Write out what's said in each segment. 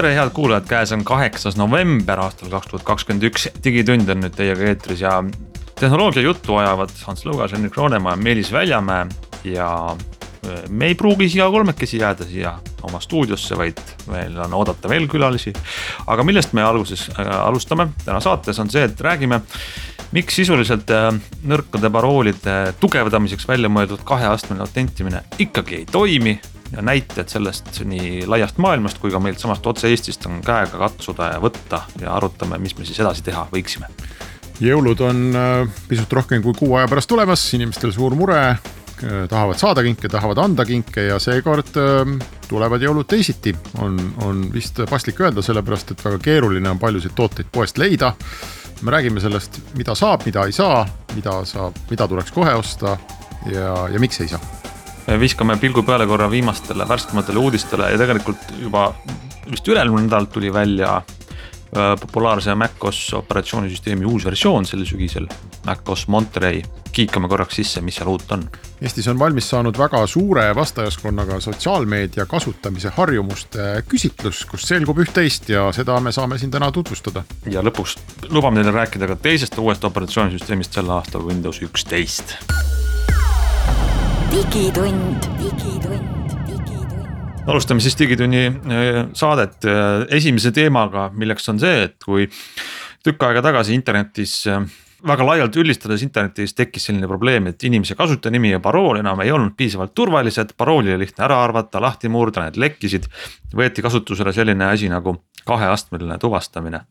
tere, head kuulajad, käes on kaheksas november aastal kaks tuhat kakskümmend üks, Digitund on nüüd teiega eetris ja tehnoloogia juttu ajavad Hans Lugas, Henrik Roonemaa, Meelis Väljamäe ja äh, me ei pruugi siia kolmekesi jääda siia oma stuudiosse, vaid meil on oodata veel külalisi. aga millest me alguses äh, alustame täna saates on see, et räägime, miks sisuliselt äh, nõrkade paroolide tugevdamiseks välja mõeldud kaheastmeline autentimine ikkagi ei toimi ja näited sellest nii laiast maailmast kui ka meilt samast otse Eestist on käega katsuda ja võtta ja arutame, mis me siis edasi teha võiksime. jõulud on äh, pisut rohkem kui kuu aja pärast tulemas, inimestel suur mure, äh, tahavad saada kinke, tahavad anda kinke ja seekord äh, tulevad jõulud teisiti, on, on vist paslik öelda, sellepärast et väga keeruline on paljusid tooteid poest leida. me räägime sellest, mida saab, mida ei saa, mida saab, mida tuleks kohe osta ja, ja miks ei saa viskame pilgu peale korra viimastele värskematele uudistele ja tegelikult juba vist üle-eelmine nädal tuli välja äh, populaarse MacOS operatsioonisüsteemi uus versioon sel sügisel, MacOS Monterey. kiikame korraks sisse, mis seal uut on. Eestis on valmis saanud väga suure vastajaskonnaga sotsiaalmeedia kasutamise harjumuste küsitlus, kus selgub üht-teist ja seda me saame siin täna tutvustada. ja lõpuks lubame teile rääkida ka teisest uuest operatsioonisüsteemist sel aastal Windows üksteist digitund, digitund, digitund. alustame siis Digitunni äh, saadet äh, esimese teemaga, milleks on see, et kui tükk aega tagasi internetis äh, väga laialt üldistades internetis tekkis selline probleem, et inimese kasutajanimi ja parool enam ei olnud piisavalt turvalised, parooli oli lihtne ära arvata, lahti murda, need lekkisid. võeti kasutusele selline asi nagu kaheastmeline tuvastamine,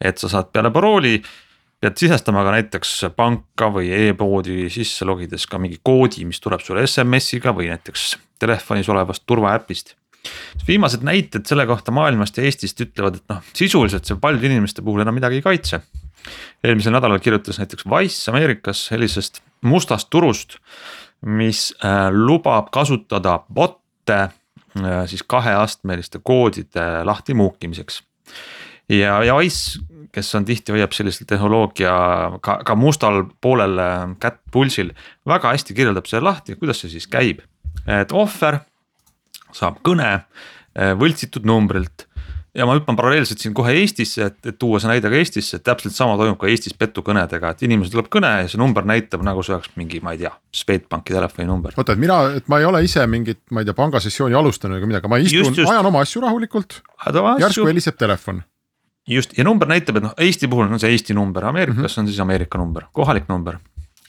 et sa saad peale parooli pead sisestama ka näiteks panka või e-poodi sisse logides ka mingi koodi, mis tuleb sulle SMS-iga või näiteks telefonis olevast turvaäpist. viimased näited selle kohta maailmast ja Eestist ütlevad, et noh, sisuliselt see paljude inimeste puhul enam midagi ei kaitse. eelmisel nädalal kirjutas näiteks Wise Ameerikas sellisest mustast turust, mis äh, lubab kasutada bot'e äh, siis kaheastmeliste koodide lahtimuukimiseks ja, ja Wise kes on tihti hoiab sellisel tehnoloogia ka, ka mustal poolel äh, kätt pulsil. väga hästi kirjeldab selle lahti, kuidas see siis käib, et ohver saab kõne äh, võltsitud numbrilt ja ma hüppan paralleelselt siin kohe Eestisse, et, et tuua see näide ka Eestisse, et täpselt sama toimub ka Eestis petukõnedega, et inimesel tuleb kõne ja see number näitab nagu see oleks mingi, ma ei tea, Swedbanki telefoninumber. oota, et mina, et ma ei ole ise mingit, ma ei tea, pangasessiooni alustanud ega midagi, ma istun, ajan oma asju rahulikult. järsku heliseb telefon just ja number näitab, et noh, Eesti puhul on see Eesti number, Ameerikas mm -hmm. on siis Ameerika number, kohalik number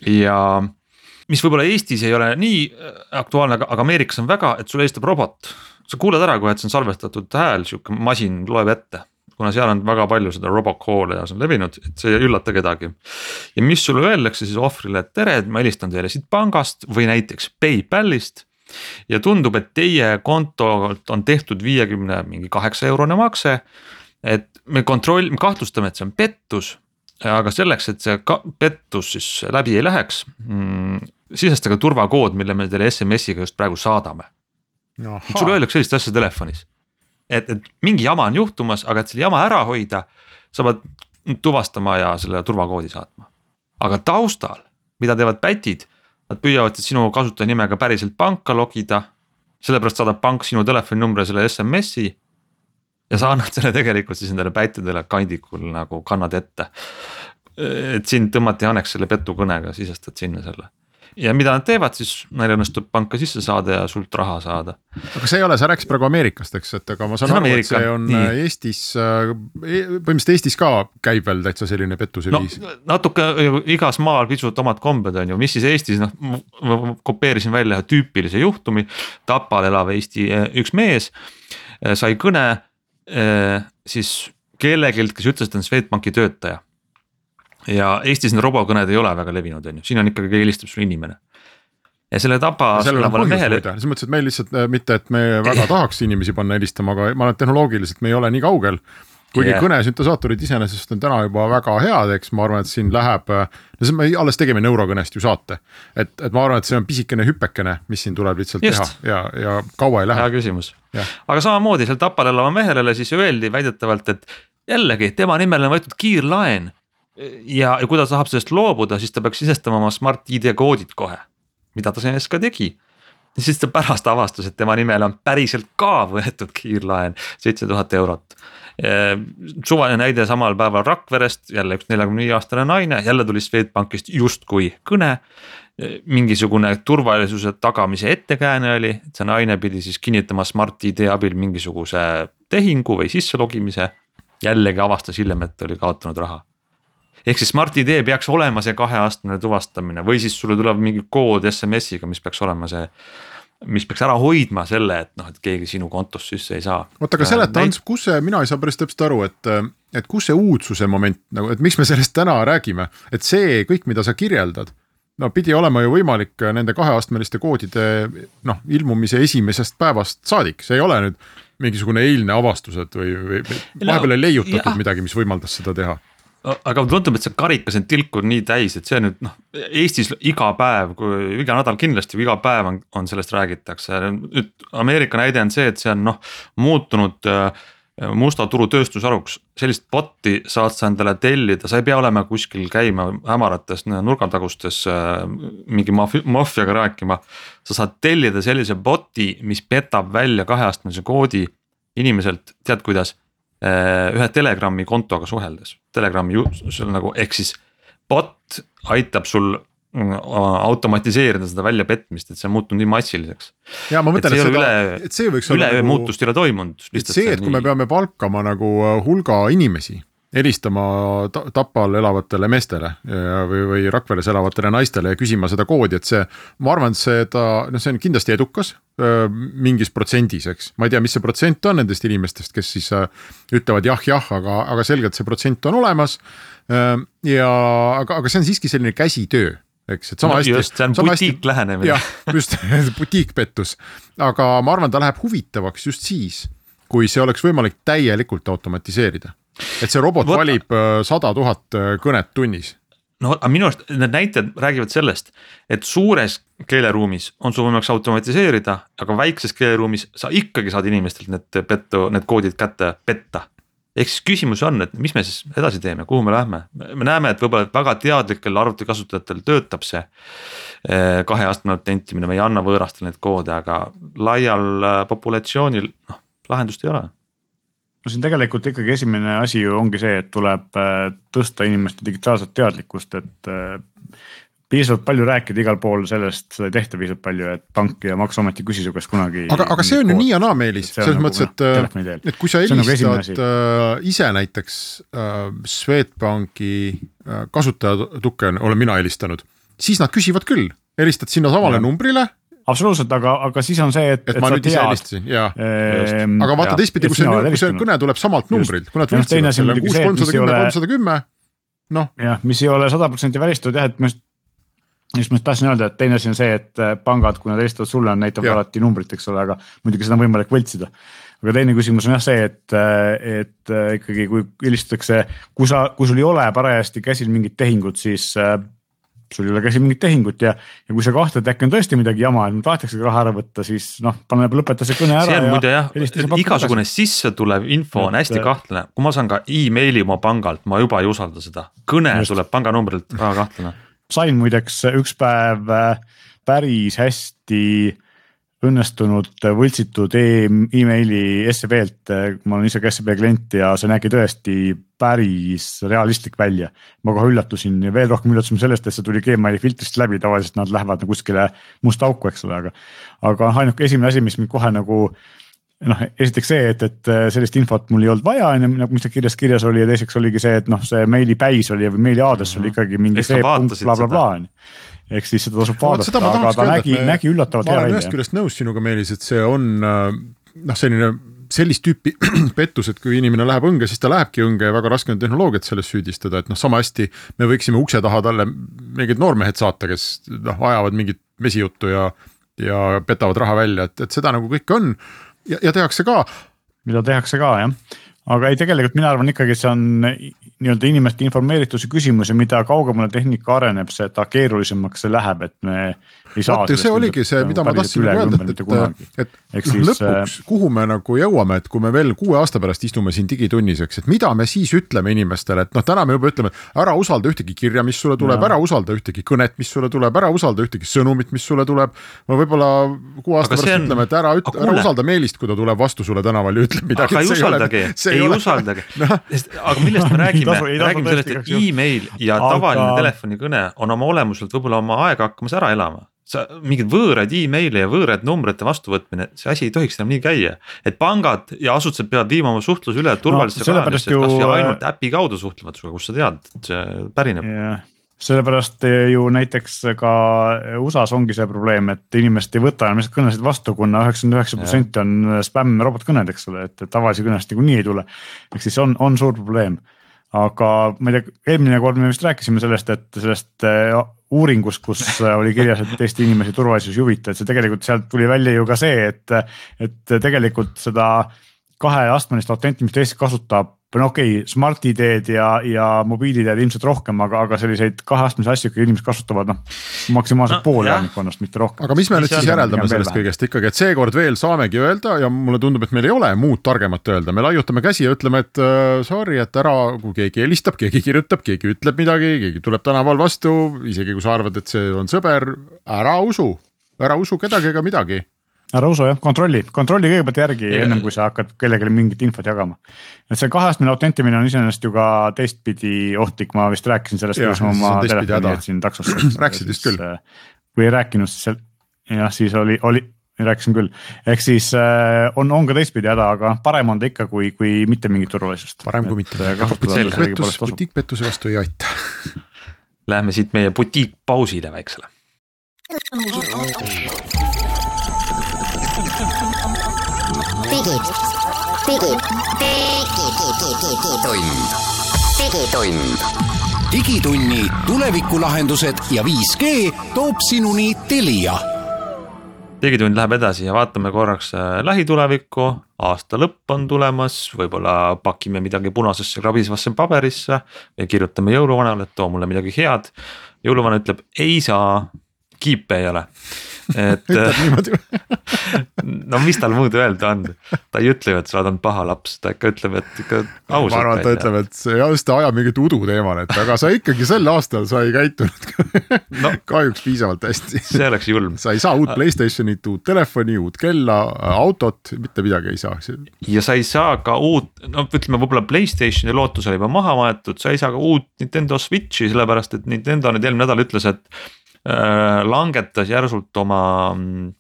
ja mis võib-olla Eestis ei ole nii äh, aktuaalne, aga Ameerikas on väga, et sulle helistab robot. sa kuuled ära kohe, et see on salvestatud hääl, sihuke masin loeb ette. kuna seal on väga palju seda robocall'e ja see on levinud, et see ei üllata kedagi. ja mis sulle öeldakse siis ohvrile, et tere, ma helistan teile siit pangast või näiteks PayPalist. ja tundub, et teie kontolt on tehtud viiekümne mingi kaheksa eurone makse et me kontroll-, me kahtlustame, et see on pettus. aga selleks, et see ka, pettus siis läbi ei läheks mm,, sisestage turvakood, mille me teile SMS-iga just praegu saadame. sulle öeldakse sellist asja telefonis. et, et mingi jama on juhtumas, aga et selle jama ära hoida, sa pead tuvastama ja selle turvakoodi saatma. aga taustal, mida teevad pätid, nad püüavad sinu kasutajanimega päriselt panka logida sellepärast saadab pank sinu telefoninumbrile selle SMS-i ja sa annad selle tegelikult siis nendele päitedele kandikul nagu kannad ette. et sind tõmmati Janeks selle petukõnega, sisestad sinna selle ja mida nad teevad, siis neil õnnestub panka sisse saada ja sult raha saada. aga see ei ole, sa rääkisid praegu Ameerikast, eks, et aga ma saan aru, et see on nii. Eestis, äh, e-, põhimõtteliselt Eestis ka käib veel täitsa selline pettuse no, viis. natuke igas maal pisut omad kombed on ju, mis siis Eestis noh, ma kopeerisin välja ühe tüüpilise juhtumi. Tapal elav Eesti äh, üks mees äh, sai kõne Äh, siis kellelgi, kes ütles, et on Swedbanki töötaja. ja Eestis need robokõned ei ole väga levinud, on ju, siin on ikkagi helistab sulle inimene. ja selle muide, selles mõttes, et meil lihtsalt äh, mitte, et me väga tahaks inimesi panna helistama, aga ma arvan, et tehnoloogiliselt me ei ole nii kaugel kuigi yeah. kõnesüntesaatorid iseenesest on täna juba väga head, eks ma arvan, et siin läheb, no see me alles tegime neurokõnest ju saate. et, et ma arvan, et see on pisikene hüpekene, mis siin tuleb lihtsalt Just. Teha ja, ja kaua ei hea lähe. küsimus Jah.. aga samamoodi seal Tapal elava mehele siis öeldi väidetavalt, et jällegi tema nimel on võetud kiirlaen. ja, ja kui ta tahab sellest loobuda, siis ta peaks sisestama oma Smart ID koodid kohe, mida ta sellest ka tegi ja siis ta pärast avastas, et tema nimel on päriselt ka võetud kiirlaen seitse tuhat eurot. Suvaline näide samal päeval Rakverest, jälle üks neljakümne viie aastane naine, jälle tuli Swedbankist justkui kõne. mingisugune turvalisuse tagamise ettekääne oli, et see naine pidi siis kinnitama Smart ID abil mingisuguse tehingu või sisselogimise. jällegi avastas hiljem, et oli kaotanud raha ehk siis Smart ID peaks olema see kaheastmeline tuvastamine või siis sulle tuleb mingi kood SMS-iga, mis peaks olema see. Mis peaks ära hoidma selle, et noh, et keegi sinu kontost sisse ei saa. oota, aga seleta Ants, kus see, mina ei saa päris täpselt aru, et, et kus see uudsuse moment nagu, et miks me sellest täna räägime, et see kõik, mida sa kirjeldad. no pidi olema ju võimalik nende kaheastmeliste koodide noh, ilmumise esimesest päevast saadik, see ei ole nüüd mingisugune eilne avastused või, või või vahepeal ei leiutatud jah. midagi, mis võimaldas seda teha. Aga tundub, et see karikas on tilku nii täis, et see nüüd noh, Eestis iga päev, kui iga nädal kindlasti, iga päev on, on sellest räägitakse. nüüd Ameerika näide on see, et see on noh muutunud äh, musta turu tööstusharuks, sellist bot'i saad sa endale tellida, sa ei pea olema kuskil käima hämarates nurgatagustes äh, mingi mafi- maffiaga rääkima. sa saad tellida sellise bot'i, mis petab välja kaheastmelise koodi inimeselt, tead kuidas? Ühe Telegrami kontoga suheldes, Telegrami sul nagu ehk siis bot aitab sul mm, automatiseerida seda väljapetmist, et see on muutunud nii massiliseks. ja ma mõtlen, et seda et see võiks olla üleöö nagu muutust ei ole toimunud. see, et kui me peame palkama nagu äh, hulga inimesi helistama ta- Tapal elavatele meestele või, või Rakveres elavatele naistele ja küsima seda koodi, et see, ma arvan, et seda, noh, see on kindlasti edukas mingis protsendis, eks. ma ei tea, mis see protsent on nendest inimestest, kes siis ütlevad jah, jah, aga, aga selgelt see protsent on olemas. ja aga, aga see on siiski selline käsitöö, eks, et sama No hästi. just, see on butiiklähenemine. jah, just butiikpettus, aga ma arvan, ta läheb huvitavaks just siis, kui see oleks võimalik täielikult automatiseerida. Et see robot Vot... valib äh, sada tuhat äh, kõnet tunnis. no aga minu arust need näited räägivad sellest, et suures keeleruumis on sul võimalik see automatiseerida, aga väikses keeleruumis sa ikkagi saad inimestelt need pettu, need koodid kätte petta. ehk siis küsimus on, et mis me siis edasi teeme, kuhu me lähme, me näeme, et võib-olla väga teadlikel arvutikasutajatel töötab see eh, kaheastmeline autentimine, me ei anna võõrastele neid koode, aga laial populatsioonil noh, lahendust ei ole no siin tegelikult ikkagi esimene asi ju ongi see, et tuleb äh, tõsta inimeste digitaalset teadlikkust, et äh, piisavalt palju rääkida igal pool sellest, seda ei tehta piisavalt palju, et pank ja maksuamet ei küsi su käest kunagi. aga, aga see on ju nii ja naa, Meelis, selles nagu, mõttes, et äh, et kui sa nagu helistad äh, ise näiteks äh, Swedbanki äh, kasutajatukke olen mina helistanud, siis nad küsivad küll, helistad sinnasamale numbrile, absoluutselt, aga, aga siis on see, et. et ma nüüd ise helistasin ja Ehm, aga vaata Jaa. teistpidi, kui see, kui see kõne tuleb samalt numbrilt, kui nad on selle kuus, kolmsada mis ei kümme, ole- kolmsada kümme, noh, jah, mis ei ole sada protsenti välistatud jah, et ma just. just ma tahtsin öelda, et teine asi on see, et äh, pangad, kui nad helistavad sulle, näitavad alati numbrit, eks ole, aga muidugi seda on võimalik võltsida. aga teine küsimus on jah see, et, et äh, ikkagi, kui helistatakse, kui sa, kui sul ei ole parajasti käsil mingit tehingut, siis äh, sul ei ole käsil mingit tehingut ja, ja kui sa kahtled, äkki on tõesti midagi jama, et mul tahetaksegi raha ära võtta, siis noh, paneme, lõpeta see kõne ära. see on muide jah, igasugune sisse tulev info on Et, hästi äh, kahtlane, kui ma saan ka emaili oma pangalt, ma juba ei usalda seda, kõne Just. tuleb panganumbrilt, väga kahtlane. sain muideks üks päev äh, päris hästi õnnestunud võltsitud emaili SEB-lt, ma olen ise ka SEB klient ja see nägi tõesti päris realistlik välja. ma kohe üllatusin ja veel rohkem üllatusin sellest, et see tuli Gmaili filtrist läbi, tavaliselt nad lähevad nagu kuskile musta auku, eks ole, aga. aga ainuke esimene asi, mis mind kohe nagu noh, esiteks see, et, et sellist infot mul ei olnud vaja, on ju, nagu mis seal kirjas kirjas oli ja teiseks oligi see, et noh, see meili päis oli või meili aadress oli ikkagi mingi Ehk sa see punkt blablabla on ju. Ehk siis seda tasub vaadata, ma aga ta nägi, nägi üllatavalt ma hea olen ühest välja. küljest nõus sinuga, Meelis, et see on äh, noh, selline sellist tüüpi pettus, et kui inimene läheb õnge, siis ta lähebki õnge ja väga raske on tehnoloogiat selles süüdistada, et noh, sama hästi me võiksime ukse taha talle mingid noormehed saata, kes noh, ajavad mingit mesijuttu ja, ja petavad raha välja, et, et seda nagu kõike on. Ja, ja tehakse ka. Mida tehakse ka jah, aga ei, tegelikult mina arvan ikkagi, see on nii-öelda inimeste informeerituse küsimus ja mida kaugemale tehnika areneb, seda keerulisemaks see läheb, et me ei saa. see oligi see, mida ma tahtsin öelda, et, et, et, noh, lõpuks, kuhu me nagu jõuame, et kui me veel kuue aasta pärast istume siin digitunnis, eks, et mida me siis ütleme inimestele, et noh, täna me juba ütleme, ära usalda ühtegi kirja, mis sulle tuleb, ära usalda ühtegi kõnet, mis sulle tuleb, ära usalda ühtegi sõnumit, mis sulle tuleb. ma võib-olla kuue aasta pärast on... ütleme, et ära ütle, ära usalda Meelist, kui ta tuleb vastu sulle tänaval ja ütleb midagi. aga ei usaldagi, ei usaldagi no., aga millest me räägime räägime sellest, et email ja aga... tavaline telefonikõne on oma olemuselt võib-olla oma aega hakkamas ära elama. Sa mingeid võõraid email'e ja võõraid numbrite vastuvõtmine, see asi ei tohiks enam nii käia. et pangad ja asutused peavad viima oma suhtluse üle turvalisse no, kanalisse, et kasvõi ainult äpi kaudu suhtlevad sinuga, kust sa tead, et see pärineb. Yeah sellepärast ju näiteks ka USA-s ongi see probleem, et inimesed ei võta enam lihtsalt kõnesid vastu kuna, üheksakümmend üheksa protsenti on spämm robotkõned, eks ole, et tavalisi kõnest niikuinii ei tule. ehk siis on, on suur probleem aga ma ei tea, eelmine kord me vist rääkisime sellest, et sellest äh, uuringust, kus äh, oli kirjas, et Eesti inimesi turvalisus ei huvita, et see tegelikult sealt tuli välja ju ka see, et, et tegelikult seda kaheastmelist autentimist Eestis kasutab no okei okay,, Smart-ID-d ja, ja mobiil-ID-d ilmselt rohkem, aga, aga selliseid kaheastmelisi asju ikkagi inimesed kasutavad noh, maksimaalselt no, pool elanikkonnast, mitte rohkem. aga mis me nüüd siis järeldame sellest kõigest? Ikkagi, et seekord veel saamegi öelda ja mulle tundub, et meil ei ole muud targemat öelda, me laiutame käsi ja ütleme, et uh, sorry, et ära, kui keegi helistab, keegi kirjutab, keegi ütleb midagi, keegi tuleb tänaval vastu, isegi kui sa arvad, et see on sõber, ära usu, ära usu kedagi ega midagi ära usu jah, kontrolli, kontrolli kõigepealt järgi ja. ennem kui sa hakkad kellelegi mingit infot jagama. et see kaheastmeline autentimine on iseenesest ju ka teistpidi ohtlik, ma vist rääkisin sellest, kuidas ma oma telefoni jätsin taksosse rääkisid vist küll. Äh, kui ei rääkinud, siis seal jah, siis oli, oli, rääkisin küll, ehk siis äh, on, on ka teistpidi häda, aga parem on ta ikka, kui, kui mitte mingit turvalisust. parem kui mitte. butiikpettus, butiikpettuse vastu ei aita Läheme siit meie butiikpausile väiksele digitund, digitund. digitunni tulevikulahendused ja 5G toob sinuni Telia. digitund läheb edasi ja vaatame korraks äh, lähitulevikku, aasta lõpp on tulemas, võib-olla pakime midagi punasesse krabisvasse paberisse ja kirjutame jõuluvanale, et too mulle midagi head. jõuluvana ütleb ei saa, kiipe ei ole et niimoodi no mis tal muud öelda on, ta ei ütle ju, et sa oled paha laps, ta ikka ütleb, et ikka ausalt. ma arvan, et ta ütleb, et see just ta ajab mingit udu teemal, et aga sa ikkagi sel aastal sa ei käitunud no, kahjuks piisavalt hästi. see oleks julm. sa ei saa uut Playstationit, uut telefoni, uut kella, autot, mitte midagi ei saa. ja sa ei saa ka uut, no ütleme, võib-olla Playstationi lootus oli juba maha maetud, sa ei saa ka uut Nintendo Switch'i, sellepärast et Nintendo nüüd eelmine nädal ütles, et Äh, langetas järsult oma mm,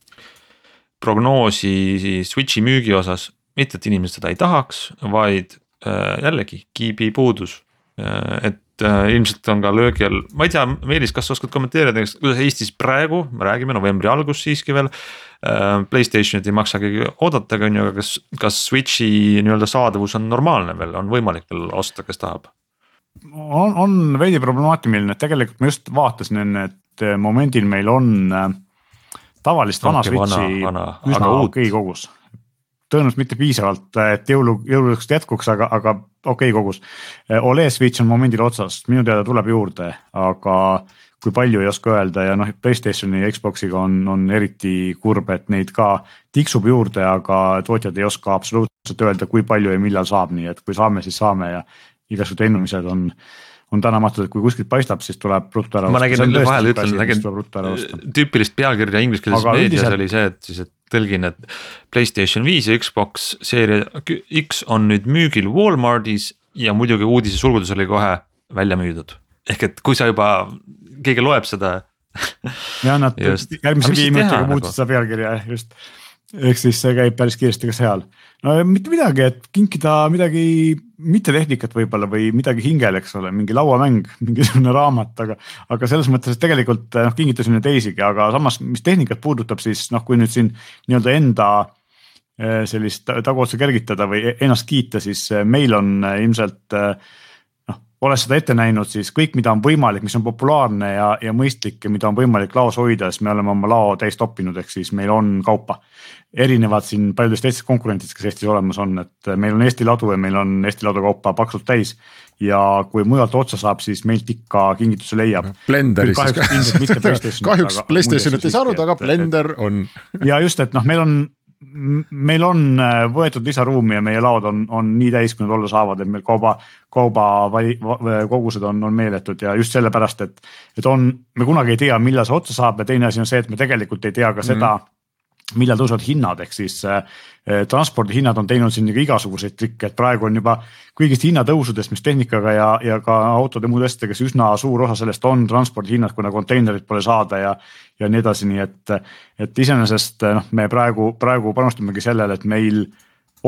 prognoosi Switch'i müügi osas, mitte et inimesed seda ei tahaks, vaid äh, jällegi kiibi puudus. Äh, et ilmselt on ka löögi all, ma ei tea, Meelis, kas sa oskad kommenteerida, kuidas Eestis praegu, me räägime novembri algus siiski veel. Playstationit ei maksagi oodatagi, on ju, aga kas, kas Switch'i nii-öelda saadavus on normaalne veel, on võimalik veel osta, kes tahab? On, on veidi problemaatiline, et tegelikult ma just vaatasin enne, et eh, momendil meil on eh, tavalist vana Switchi üsna okei okay kogus. tõenäoliselt mitte piisavalt, eh, et jõulu, jõuludeks jätkuks, aga, aga okei okay kogus. Oled Switch on momendil otsas, minu teada tuleb juurde, aga kui palju ei oska öelda ja noh, Playstationi ja Xbox'iga on, on eriti kurb, et neid ka tiksub juurde, aga tootjad ei oska absoluutselt öelda, kui palju ja millal saab, nii et kui saame, siis saame ja igasugused ennumised on on tänamatud, et kui kuskilt paistab, siis tuleb ruttu ära osta. ma nägin vahel ütlen, nägin tüüpilist pealkirja inglise meedias üldiselt... oli see, et siis, et tõlgin, et Playstation viis ja Xbox seeria X on nüüd müügil Walmartis ja muidugi uudise sulgudes oli kohe välja müüdud. ehk et kui sa juba, keegi loeb seda ja nad järgmise viie minutiga muutsid seda pealkirja just ehk siis see käib päris kiiresti ka seal. no mitte midagi, et kinkida midagi mittetehnikat võib-olla või midagi hingel, eks ole, mingi lauamäng, mingisugune raamat, aga. aga selles mõttes, et tegelikult noh, kingitasime teisigi, aga samas, mis tehnikat puudutab, siis noh, kui nüüd siin nii-öelda enda eh, sellist taguotsa kergitada või ennast kiita, siis eh, meil on eh, ilmselt noh, olles seda ette näinud, siis kõik, mida on võimalik, mis on populaarne ja, ja mõistlik ja mida on võimalik laos hoida, siis me oleme oma lao täis toppinud, ehk siis meil on kaupa. erinevad siin paljudest teistest konkurentidest, kes Eestis olemas on, et meil on Eesti ladu ja meil on Eesti ladu kaupa paksult täis. ja kui mujalt otsa saab, siis meilt ikka kingitusi leiab. Blenderis. kahjuks, kahjuks Playstationit ei saanud, aga Blender on. ja just, et noh, meil on meil on äh, võetud lisaruumi ja meie laod on, on nii täis, kui nad olla saavad, et meil kauba, kauba vali, kogused on, on meeletud ja just sellepärast, et, et on, me kunagi ei tea, millal see otsa saab ja teine asi on see, et me tegelikult ei tea ka seda mm, -hmm millal tõusevad hinnad, ehk siis äh, transpordihinnad on teinud siin igasuguseid trikke, et praegu on juba kõigist hinnatõusudest, mis tehnikaga ja, ja ka autode muude asjadega, siis üsna suur osa sellest on transpordihinnad, kuna konteinerit pole saada ja. ja nii edasi, nii et, et iseenesest noh, me praegu, praegu panustamegi sellele, et meil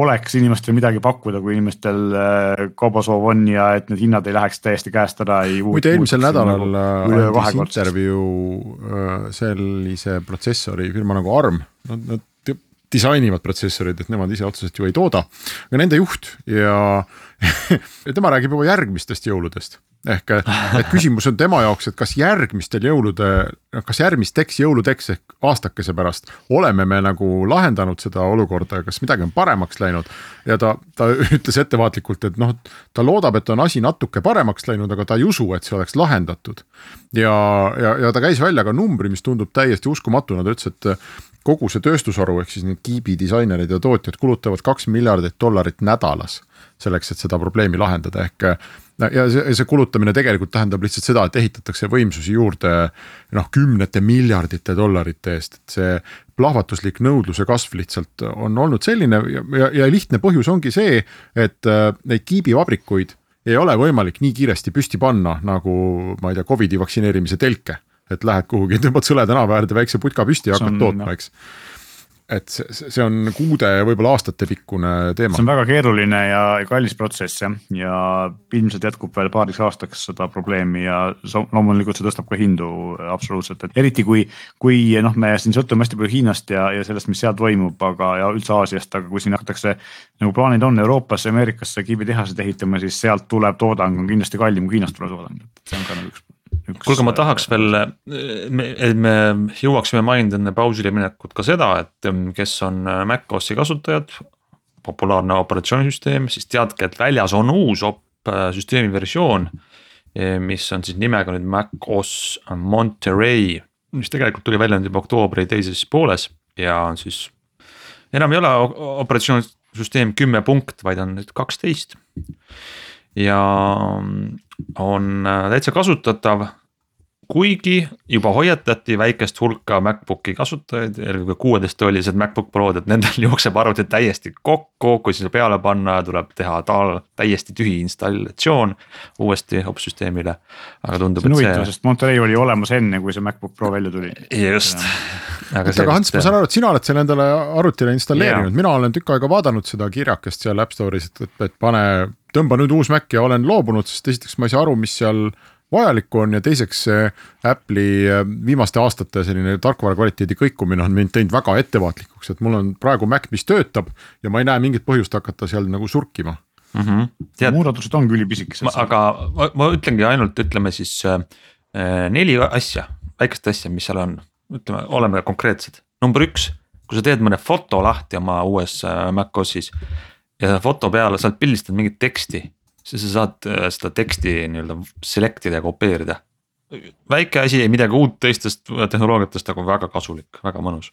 oleks inimestele midagi pakkuda, kui inimestel äh, kaubasoov on ja et need hinnad ei läheks täiesti käest ära. muide eelmisel nädalal nagu andis intervjuu äh, sellise protsessori firma nagu ARM, nad, nad disainivad protsessorid, et nemad ise otseselt ju ei tooda, aga nende juht ja ja tema räägib juba järgmistest jõuludest ehk et küsimus on tema jaoks, et kas järgmistel jõulude, kas järgmisteks jõuludeks ehk aastakese pärast oleme me nagu lahendanud seda olukorda ja kas midagi on paremaks läinud. ja ta, ta ütles ettevaatlikult, et noh, ta loodab, et on asi natuke paremaks läinud, aga ta ei usu, et see oleks lahendatud. ja, ja, ja ta käis välja ka numbri, mis tundub täiesti uskumatuna, ta ütles, et kogu see tööstusharu ehk siis need kiibi disainerid ja tootjad kulutavad kaks miljardit dollarit nädalas selleks, et seda probleemi lahendada, ehk ja see, see kulutamine tegelikult tähendab lihtsalt seda, et ehitatakse võimsusi juurde noh, kümnete miljardite dollarite eest, et see plahvatuslik nõudluse kasv lihtsalt on olnud selline ja, ja, ja lihtne põhjus ongi see, et äh, neid kiibivabrikuid ei ole võimalik nii kiiresti püsti panna, nagu ma ei tea, Covidi vaktsineerimise telke. et lähed kuhugi, tõmbad Sõle tänava äärde väikse putka püsti ja hakkad tootma, eks et see, on kuude, võib-olla aastatepikkune teema. see on väga keeruline ja kallis protsess jah, ja ilmselt jätkub veel paariks aastaks seda probleemi ja loomulikult see tõstab ka hindu absoluutselt, et eriti kui, kui noh, me siin sõltume hästi palju Hiinast ja, ja sellest, mis seal toimub, aga ja üldse Aasiast, aga kui siin hakatakse nagu plaanid on Euroopasse, Ameerikasse kiibitehaseid ehitama, siis sealt tulev toodang on kindlasti kallim kui Hiinast tulev toodang, et see on ka nagu üks kuulge, ma tahaks veel, et me jõuaksime mainida enne pausile minekut ka seda, et mm, kes on äh, Mac OS-i kasutajad. populaarne operatsioonisüsteem, siis teadke, et väljas on uus op äh, süsteemi versioon. Eh, mis on siis nimega nüüd Mac OS Monterey, mis tegelikult tuli välja nüüd juba oktoobri teises pooles ja on siis. enam ei ole operatsioonisüsteem kümme punkt, vaid on nüüd kaksteist ja on äh, täitsa kasutatav. Kuigi juba hoiatati väikest hulka MacBooki kasutajaid, eelkõige kuueteisttollised MacBook Prod, et nendel jookseb arvuti täiesti kokku, kui seda peale panna, tuleb teha tal täiesti tühi installatsioon uuesti opsüsteemile. aga tundub, et see. huvitav, sest Monterey oli olemas enne, kui see MacBook Pro välja tuli. just. aga, aga Hans, ma saan aru, et sina oled selle endale arvutile installeerinud, mina olen tükk aega vaadanud seda kirjakest seal App Store'is, et, et, et pane tõmba nüüd uus Mac ja olen loobunud, sest esiteks ma ei saa aru, mis seal vajalikku on ja teiseks see Apple'i äh, viimaste aastate selline tarkvara kvaliteedi kõikumine on mind teinud väga ettevaatlikuks, et mul on praegu Mac, mis töötab ja ma ei näe mingit põhjust hakata seal nagu surkima mm. -hmm. Tead, muudatused on küll pisikesed. aga ma, ma ütlengi ainult, ütleme siis äh, neli asja, väikest asja, mis seal on, ütleme, oleme konkreetsed. number üks, kui sa teed mõne foto lahti oma uues äh, Mac OS-is ja foto peale sa oled pildistanud mingit teksti, siis sa saad äh, seda teksti nii-öelda select ida ja kopeerida. väike asi, midagi uut teistest tehnoloogiatest, aga väga kasulik, väga mõnus.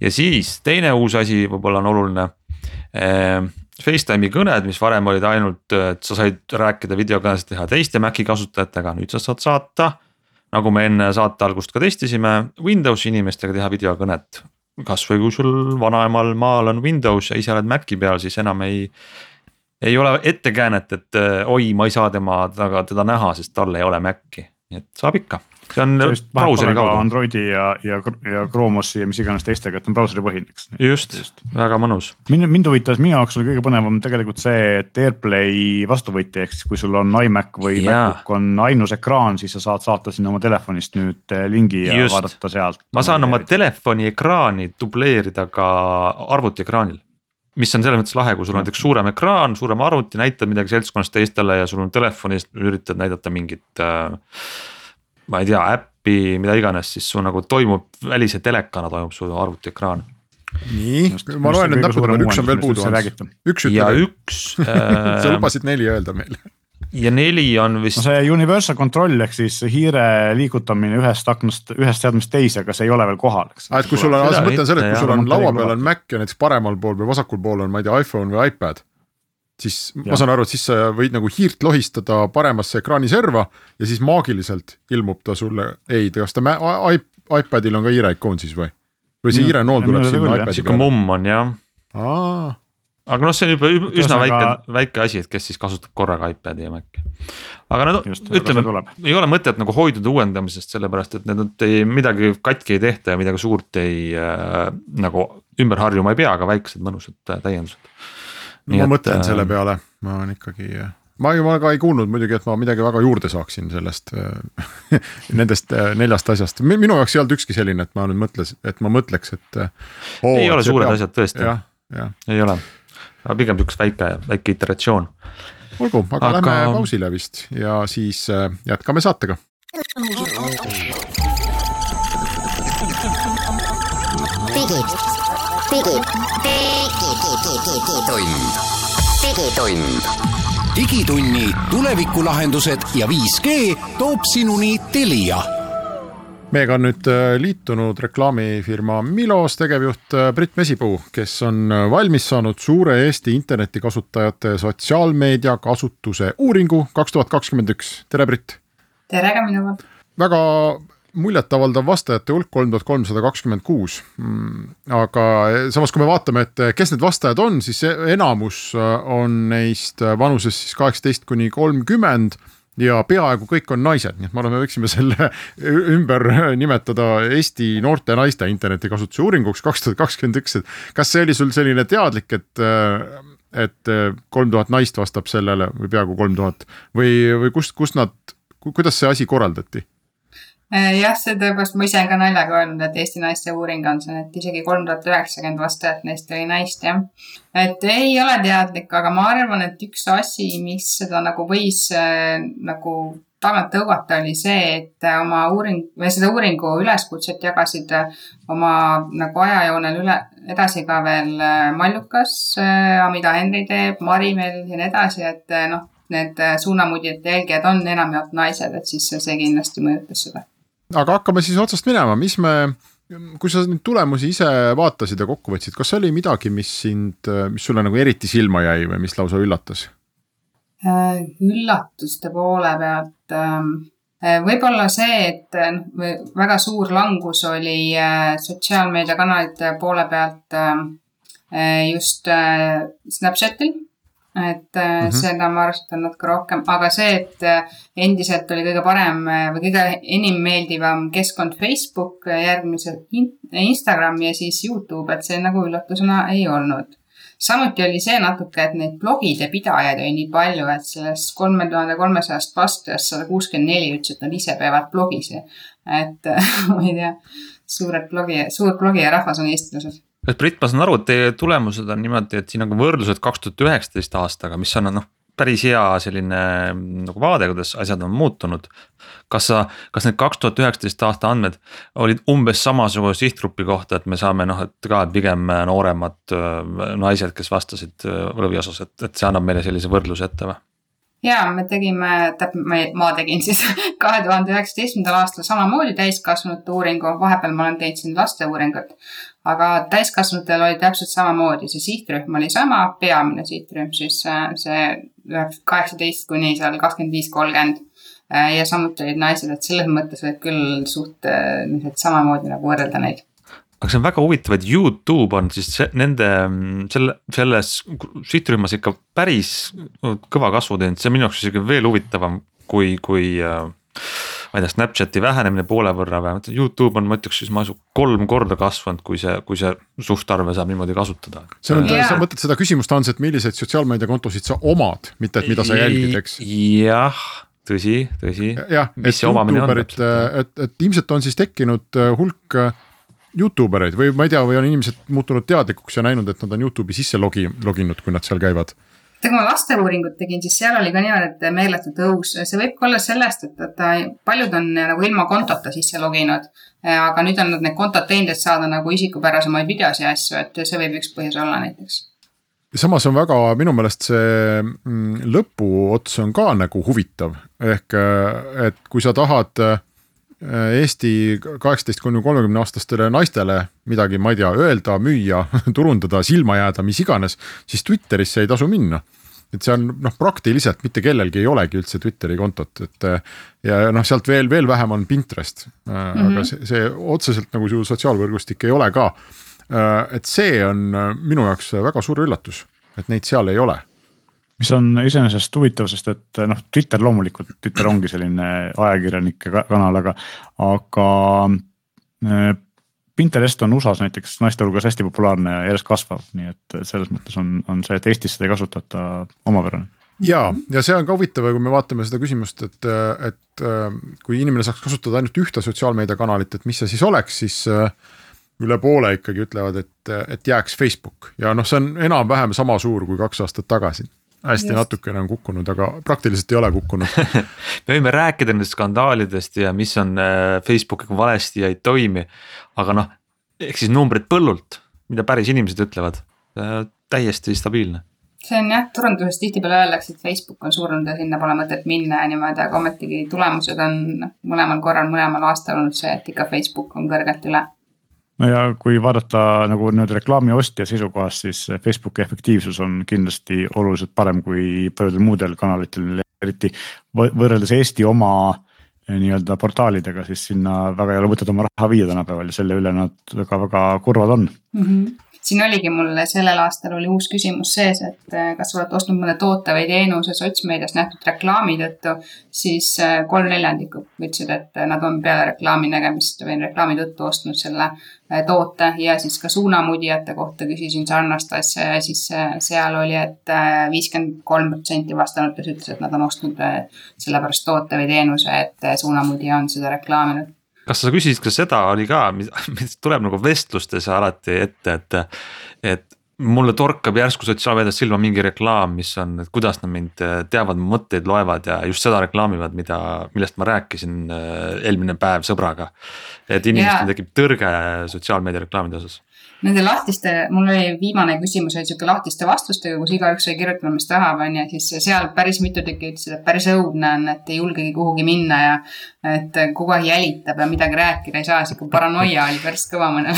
ja siis teine uus asi võib-olla on oluline eh,. Facetime'i kõned, mis varem olid ainult, et sa said rääkida videokõnesid teha teiste Maci kasutajatega, nüüd sa saad saata. nagu me enne saate algust ka testisime, Windowsi inimestega teha videokõnet kasvõi kui sul vanaemal maal on Windows ja ise oled Maci peal, siis enam ei. Ei ole ettekäänet, et oi, ma ei saa tema taga teda näha, sest tal ei ole Maci, nii et saab ikka see on brauseri kaudu. Androidi ja, ja, ja Chrome'i ja mis iganes teistega, et on brauseri põhine, eks. just, just., väga mõnus. mind, mind huvitas, minu jaoks oli kõige põnevam tegelikult see, et AirPlay vastuvõtja, ehk siis kui sul on iMac või. MacBook on ainus ekraan, siis sa saad saata sinna oma telefonist nüüd eh, lingi ja just. vaadata sealt. ma saan oma telefoni ekraani dubleerida ka arvuti ekraanil mis on selles mõttes lahe, kui sul on näiteks suurem ekraan, suurem arvuti, näitad midagi seltskonnas teistele ja sul on telefonist üritad näidata mingit äh,. ma ei tea, äppi, mida iganes, siis sul nagu toimub välise telekana toimub su arvutiekraan. nii, ma loen nüüd näppude peal, üks on veel puudu, üks ja ütle. üks sa äh, lubasid neli öelda meile. Ja neli on vist no see universal control ehk siis hiire liigutamine ühest aknast, ühest seadmest teise, aga see ei ole veel kohal, eks. aa, et kui sul on, Seda mõte on selles, et kui sul on laua peal on Mac ja näiteks paremal pool või vasakul pool on, ma ei tea, iPhone või iPad. siis ja. ma saan aru, et siis sa võid nagu hiirt lohistada paremasse ekraaniserva ja siis maagiliselt ilmub ta sulle, ei, kas ta iPadil on ka hiire ikoon siis või? või see hiire nool tuleb sinna iPadi sihuke peale? mumm on jah aa, aga noh, see on juba üsna väike, väike asi, et kes siis kasutab korraga iPad'i ja Maci. aga no Just, ütleme ei ole mõtet nagu hoiduda uuendamisest, sellepärast et need ei, midagi katki ei tehta ja midagi suurt ei äh, nagu ümber harjuma ei pea, aga väiksed mõnusad äh, täiendused. ma mõtlen selle peale, ma olen ikkagi ma ju väga ei kuulnud muidugi, et ma midagi väga juurde saaksin sellest nendest äh, neljast asjast, minu jaoks ei olnud ükski selline, et ma nüüd mõtles, et ma mõtleks, et. ei ole suured asjad tõesti, jah, jah, ei ole, aga pigem siukene väike, väike iteratsioon. olgu, aga, lähme pausile vist ja siis äh, jätkame saatega. digid, digid, digitund, digitund, digitunni tulevikulahendused ja 5G toob sinuni Telia meiega on nüüd äh, liitunud reklaamifirma Milos tegevjuht äh, Brit Mesipuu, kes on äh, valmis saanud suure Eesti internetikasutajate sotsiaalmeedia kasutuse uuringu kaks tuhat kakskümmend üks, tere Brit. tere ka minu poolt. väga muljetavaldav vastajate hulk, kolm tuhat kolmsada kakskümmend kuus. aga samas, kui me vaatame, et kes need vastajad on, siis enamus on neist vanuses siis kaheksateist kuni kolmkümmend ja peaaegu kõik on naised, nii et ma arvan, me võiksime selle ümber nimetada Eesti noorte naiste internetikasutuse uuringuks kaks tuhat kakskümmend üks, et kas see oli sul selline teadlik, et et kolm tuhat naist vastab sellele või peaaegu kolm tuhat või, või kust, kust nad, kuidas see asi korraldati? Jah, see tõepoolest, ma ise ka naljaga öelnud, et Eesti naiste uuring on see, et isegi kolm tuhat üheksakümmend vastajat neist oli naist, jah. et ei ole teadlik, aga ma arvan, et üks asi, mis seda nagu võis äh, nagu tagant tõugata, oli see, et oma uuring või seda uuringu üleskutset jagasid oma nagu ajajoonel üle, edasi ka veel Mallukas Amida Henri teeb, Marimel ja nii edasi, et noh, need suunamudjate jälgijad on enamjaolt naised, et siis see kindlasti mõjutas seda aga hakkame siis otsast minema, mis me, kui sa neid tulemusi ise vaatasid ja kokku võtsid, kas oli midagi, mis sind, mis sulle nagu eriti silma jäi või mis lausa üllatas? üllatuste poole pealt võib-olla see, et noh, väga suur langus oli sotsiaalmeediakanalite poole pealt just Snapchatil et mm -hmm. seda ma arvestan natuke rohkem, aga see, et endiselt oli kõige parem või kõige enim meeldivam keskkond Facebook, järgmisel Instagram ja siis Youtube, et see nagu üllatusena ei olnud. samuti oli see natuke, et neid blogide pidajaid oli nii palju, et sellest kolme tuhande kolmesajast vastajast sada kuuskümmend neli ütles, et nad ise peavad blogis. et ma ei tea, suured blogi, suur blogija rahvas on eestlased et Brit, ma saan aru, et teie tulemused on niimoodi, et siin on ka võrdlused kaks tuhat üheksateist aastaga, mis on noh, päris hea selline nagu vaade, kuidas asjad on muutunud. kas sa, kas need kaks tuhat üheksateist aasta andmed olid umbes samasuguse sihtgrupi kohta, et me saame noh, et ka pigem nooremad äh, naised, kes vastasid äh, lõviosas, et, et see annab meile sellise võrdluse ette või? Ja me tegime, ma tegin siis kahe tuhande üheksateistkümnendal aastal samamoodi täiskasvanute uuringu, vahepeal ma olen teinud siin laste uuringut. aga täiskasvanutel oli täpselt samamoodi, see sihtrühm oli sama, peamine sihtrühm siis see kaheksateist kuni seal kakskümmend viis, kolmkümmend. ja samuti olid naised, et selles mõttes võib küll suht niisugused samamoodi nagu võrrelda neid aga see on väga huvitav, et Youtube on siis see, nende selle, selles sihtrühmas ikka päris kõva kasvu teinud, see on minu jaoks isegi veel huvitavam kui, kui äh, ma ei tea, Snapchati vähenemine poole võrra või, Youtube on, ma ütleks siis ma usun kolm korda kasvanud, kui see, kui see suhtarve saab niimoodi kasutada. see on yeah., sa mõtled seda küsimust, Hans, et milliseid sotsiaalmeediakontosid sa omad, mitte et mida sa jälgid, eks? jah, tõsi, tõsi. jah, et Youtuberid, et, et ilmselt on siis tekkinud hulk Youtube ereid või ma ei tea, või on inimesed muutunud teadlikuks ja näinud, et nad on Youtube'i sisse logi, loginud, kui nad seal käivad? Kui ma lasteuuringut tegin, siis seal oli ka niimoodi, et meeletu tõus, see võib ka olla sellest, et, et paljud on nagu ilma kontota sisse loginud. aga nüüd on nad need kontod teinud, et saada nagu isikupärasemaid videosi ja asju, et see võib üks põhjus olla näiteks. Samas on väga minu meelest see mm, lõpuots on ka nagu huvitav, ehk et kui sa tahad äh, Eesti kaheksateist kuni kolmekümne aastastele naistele midagi, ma ei tea, öelda, müüa, turundada, silma jääda, mis iganes, siis Twitterisse ei tasu minna et see on noh, praktiliselt mitte kellelgi ei olegi üldse Twitteri kontot, et ja noh, sealt veel, veel vähem on Pinterest mm. -hmm. aga see, see otseselt nagu su sotsiaalvõrgustik ei ole ka. et see on minu jaoks väga suur üllatus, et neid seal ei ole mis on iseenesest huvitav, sest et noh, Twitter loomulikult, Twitter ongi selline ajakirjanike kanal, aga, aga äh, Pinterest on USA-s näiteks naiste hulgas hästi populaarne ja järjest kasvav, nii et selles mõttes on, on see, et Eestis seda ei kasutata omapärane. Ja, ja see on ka huvitav, kui me vaatame seda küsimust, et, et äh, kui inimene saaks kasutada ainult ühte sotsiaalmeediakanalit, et mis see siis oleks, siis äh, üle poole ikkagi ütlevad, et, et jääks Facebook. Ja noh, see on enam-vähem sama suur kui kaks aastat tagasi hästi Just. natukene on kukkunud, aga praktiliselt ei ole kukkunud me võime rääkida nendest skandaalidest ja mis on äh, Facebookiga valesti ja ei toimi. aga noh, ehk siis numbrid põllult, mida päris inimesed ütlevad, äh, täiesti stabiilne see on jah, turunduses tihtipeale öeldakse, et Facebook on surnud ja sinna pole mõtet minna ja niimoodi, aga ometigi tulemused on mõlemal korral, mõlemal aastal olnud see, et ikka Facebook on kõrgelt üle no ja kui vaadata nagu nüüd reklaami ostja seisukohast, siis Facebooki efektiivsus on kindlasti oluliselt parem kui paljudel muudel kanalitel, eriti võrreldes Eesti oma eh, nii-öelda portaalidega, siis sinna väga ei ole mõtet oma raha viia tänapäeval ja selle üle nad väga-väga kurvad on mm. -hmm siin oligi mul sellel aastal oli uus küsimus sees, et eh, kas olete ostnud mõne toote või teenuse sotsmeedias nähtud reklaami tõttu, siis eh, kolm neljandikku ütlesid, et nad on peale reklaami nägemist või reklaami tõttu ostnud selle eh, toote. Ja siis ka suunamudijate kohta küsisin sarnast asja ja siis seal oli et, et viiskümmend kolm protsenti vastanutest ütles, et nad on ostnud sellepärast toote või teenuse, et suunamudija on seda reklaaminud kas sa küsisid ka seda, oli ka, mis tuleb nagu vestlustes alati ette, et, et mulle torkab järsku sotsiaalmeedias silma mingi reklaam, mis on, et kuidas nad mind teavad, mu mõtteid loevad ja just seda reklaamivad, mida, millest ma rääkisin äh, eelmine päev sõbraga. et inimestel tekib tõrge sotsiaalmeedia reklaamide osas nende lahtiste, mul oli viimane küsimus oli sihuke lahtiste vastustega, kus igaüks sai kirjutada, mis tahab, on ju, siis seal päris mitu tükki ütlesid, et päris õudne on, et ei julgegi kuhugi minna ja et kogu aeg jälitab ja midagi rääkida ei saa, sihuke paranoia oli päris kõva mõnel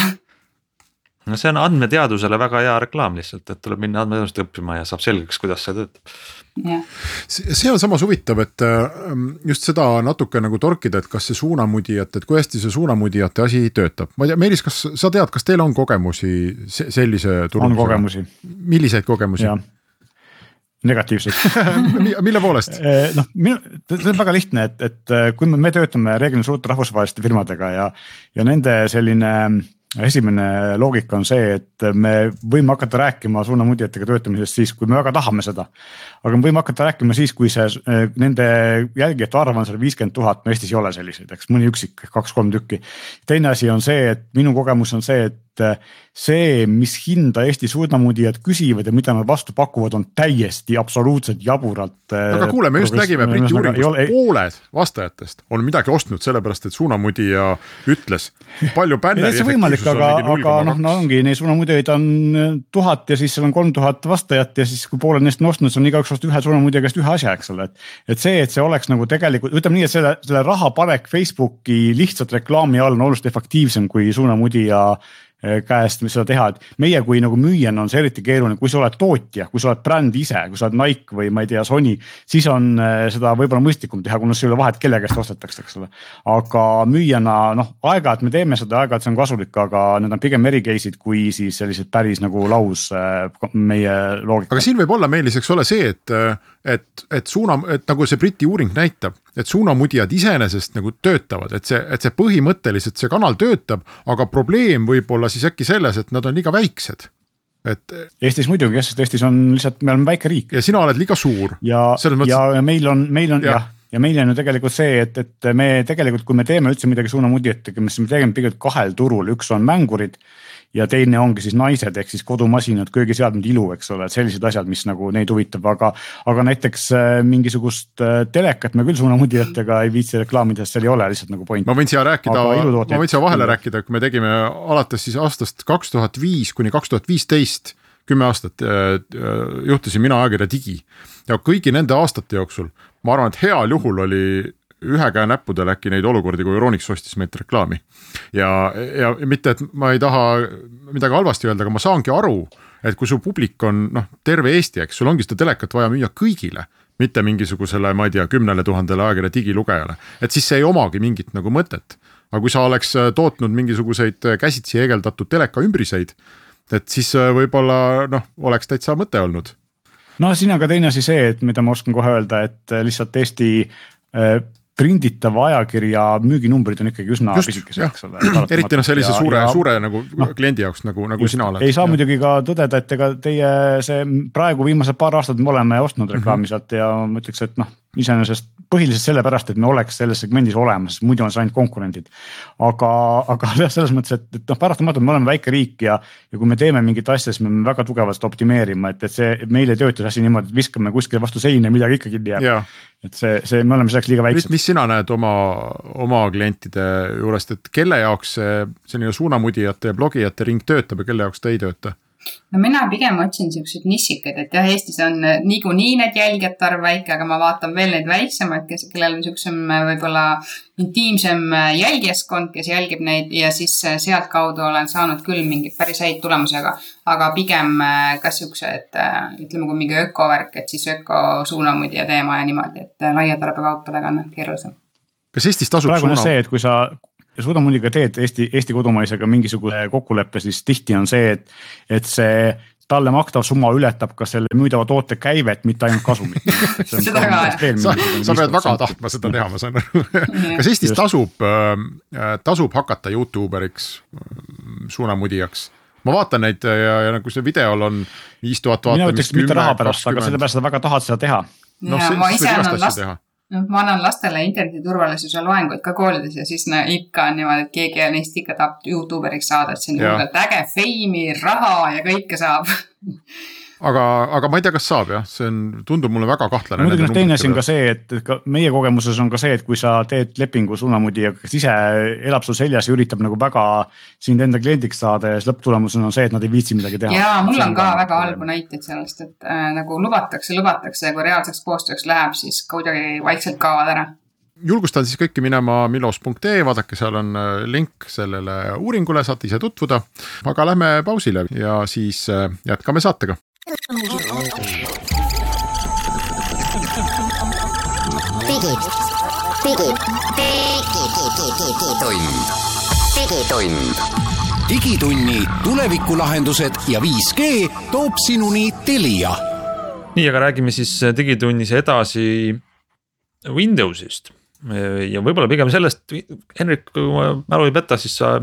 no see on andmeteadusele väga hea reklaam lihtsalt, et tuleb minna andmeteadust õppima ja saab selgeks, kuidas see töötab see on samas huvitav, et ähm, just seda natuke nagu torkida, et kas see suunamudijate, et kui hästi see suunamudijate asi töötab, ma ei tea, Meelis, kas sa tead, kas teil on kogemusi sellise turundusega? on kogemusi. milliseid kogemusi? negatiivseid mille poolest? Eh, noh, see on väga lihtne, et, et kui me, me töötame reeglina suurte rahvusvaheliste firmadega ja, ja nende selline esimene loogika on see, et me võime hakata rääkima suunamudjatega töötamisest siis, kui me väga tahame seda. aga me võime hakata rääkima siis, kui see nende jälgijate arv on seal viiskümmend tuhat, no Eestis ei ole selliseid, eks mõni üksik, kaks-kolm tükki. teine asi on see, et minu kogemus on see, et see, mis hinda Eesti suunamudijad küsivad ja mida nad vastu pakuvad, on täiesti absoluutselt jaburalt. aga kuule, me just nägime Briti uuringust, pooled vastajatest on midagi ostnud sellepärast, et suunamudija ütles palju bänneri võimalik, aga, aga noh, no ongi, neid suunamudjaid on äh, tuhat ja siis seal on kolm tuhat vastajat ja siis, kui pooled neist on ostnud, siis on igaüks ostnud ühe suunamudja käest ühe asja, eks ole, et. et see, et see oleks nagu tegelikult, ütleme nii, et selle, selle raha panek Facebooki lihtsalt reklaami all on oluliselt efektiivsem kui suunamudija käest seda teha, et meie kui nagu müüjana on see eriti keeruline, kui sa oled tootja, kui sa oled bränd ise, kui sa oled Nike või ma ei tea, Sony, siis on eh, seda võib-olla mõistlikum teha, kuna sul ei ole vahet, kelle käest ostetakse, eks ole. aga müüjana noh, aeg-ajalt me teeme seda, aeg-ajalt see on kasulik, aga need on pigem eri case'id kui siis sellised päris nagu laus eh, meie loogika. aga siin võib olla, Meelis, eks ole see, et, et, et suuna, et nagu see Briti uuring näitab, et suunamudjad iseenesest nagu töötavad, et see, et see põhimõtteliselt see kanal töötab, aga probleem võib olla siis äkki selles, et nad on liiga väiksed et. Eestis muidugi jah, sest Eestis on lihtsalt, me oleme väike riik. ja sina oled liiga suur. ja, ja, ja meil on, meil on jah ja ja meil on ju tegelikult see, et, et me tegelikult, kui me teeme üldse midagi suunamudjatega, siis me teeme pigem kahel turul, üks on mängurid ja teine ongi siis naised ehk siis kodumasinad, köögiseadmed, ilu, eks ole, et sellised asjad, mis nagu neid huvitab, aga. aga näiteks äh, mingisugust äh, telekat me küll suunamudijatega ei viitsi reklaamida, sest seal ei ole lihtsalt nagu point. ma võin siia rääkida, ma võin siia vahele rääkida, kui me tegime alates siis aastast kaks tuhat viis kuni kaks tuhat viisteist kümme aastat äh, juhtisin mina ajakirja Digi ja kõigi nende aastate jooksul ma arvan, et heal juhul oli ühe käe näppudel äkki neid olukordi, kui Euronix ostis meilt reklaami. ja, ja mitte, et ma ei taha midagi halvasti öelda, aga ma saangi aru, et kui su publik on noh, terve Eesti, eks sul ongi seda telekat vaja müüa kõigile mitte mingisugusele, ma ei tea, kümnele tuhandele ajakirja digilugejale, et siis see ei omagi mingit nagu mõtet. aga kui sa oleks äh, tootnud mingisuguseid äh, käsitsi heegeldatud teleka ümbriseid, et siis äh, võib-olla noh, oleks täitsa mõte olnud no siin on ka teine asi see, et mida ma oskan kohe öelda, et lihtsalt Eesti prinditava ajakirja müüginumbrid on ikkagi üsna pisikesed, eks ole. eriti noh, sellise ja, suure, suure nagu no, kliendi jaoks nagu, nagu just, sina oled. ei saa ja. muidugi ka tõdeda, et ega teie see praegu viimased paar aastat me oleme ostnud reklaami mm -hmm. sealt ja ma ütleks, et noh, iseenesest põhiliselt sellepärast, et me oleks selles segmendis olemas, muidu on see ainult konkurendid. aga, aga jah, selles mõttes, et, et noh, paratamatult me oleme väike riik ja, ja kui me teeme mingit asja, siis me peame väga tugevalt optimeerima, et, et see meil ei tööta see asi niimoodi, et viskame kuskile vastu seina ja midagi ikka kinni jääb et see, see, me oleme selleks liiga väiksed. mis sina näed oma, oma klientide juurest, et kelle jaoks see selline suunamudijate ja blogijate ring töötab ja kelle jaoks ta ei tööta? No mina pigem otsin siukseid nissikaid, et jah, Eestis on äh, niikuinii need jälgijate arv väike, aga ma vaatan veel neid väiksemaid, kes, kellel on siuksem äh, võib-olla intiimsem äh, jälgijaskond, kes jälgib neid ja siis sealtkaudu olen saanud küll mingeid päris häid tulemusi, aga, aga pigem ka siuksed, ütleme, kui mingi ökovärk, et siis ökosuunamudija teema ja niimoodi, et laia tarbekaupadega on keerulisem. Kas Eestis tasub praegu on see, et kui sa, ja suudamuudiga teed Eesti, Eesti kodumaisega mingisuguse kokkuleppe, siis tihti on see, et, et see talle maktav summa ületab ka selle müüdava toote käivet, mitte ainult kasumit seda ka jah. sa, sa pead väga tahtma seda teha, ma saan aru kas Eestis tasub äh,, tasub hakata Youtube eriks äh,, suunamudijaks? ma vaatan neid ja, ja nagu see videol on viis tuhat vaatamist. mina ütleks mitte raha pärast, aga sellepärast, et sa väga tahad seda teha. noh, ma ise annan last, noh, ma annan lastele internetiturvalisuse loenguid ka koolides ja siis no ikka on niimoodi, et keegi neist ikka tahab Youtuberiks saada, et see on hullult äge feimi, raha ja kõike saab aga, aga ma ei tea, kas saab jah, see on, tundub mulle väga kahtlane. muidugi noh, teine asi on ka see, et ka meie kogemuses on ka see, et kui sa teed lepingu suunamudijaga, kes ise elab sul seljas ja üritab nagu väga sind enda kliendiks saada ja siis lõpptulemusena on see, et nad ei viitsi midagi teha. ja mul on ka väga halbu näiteid sellest, et äh, nagu lubatakse, lubatakse ja kui reaalseks koostööks läheb, siis kuidagi vaikselt kaovad ära julgustan siis kõiki minema milos.ee, vaadake, seal on äh, link sellele uuringule, saate ise tutvuda. aga lähme pausile ja siis äh, jätkame saatega digitund, digitund. digitunni tulevikulahendused ja 5G toob sinuni Telia. nii, aga räägime siis Digitunnis edasi Windowsist ja võib-olla pigem sellest, Henrik, kui ma mälu ei peta, siis sa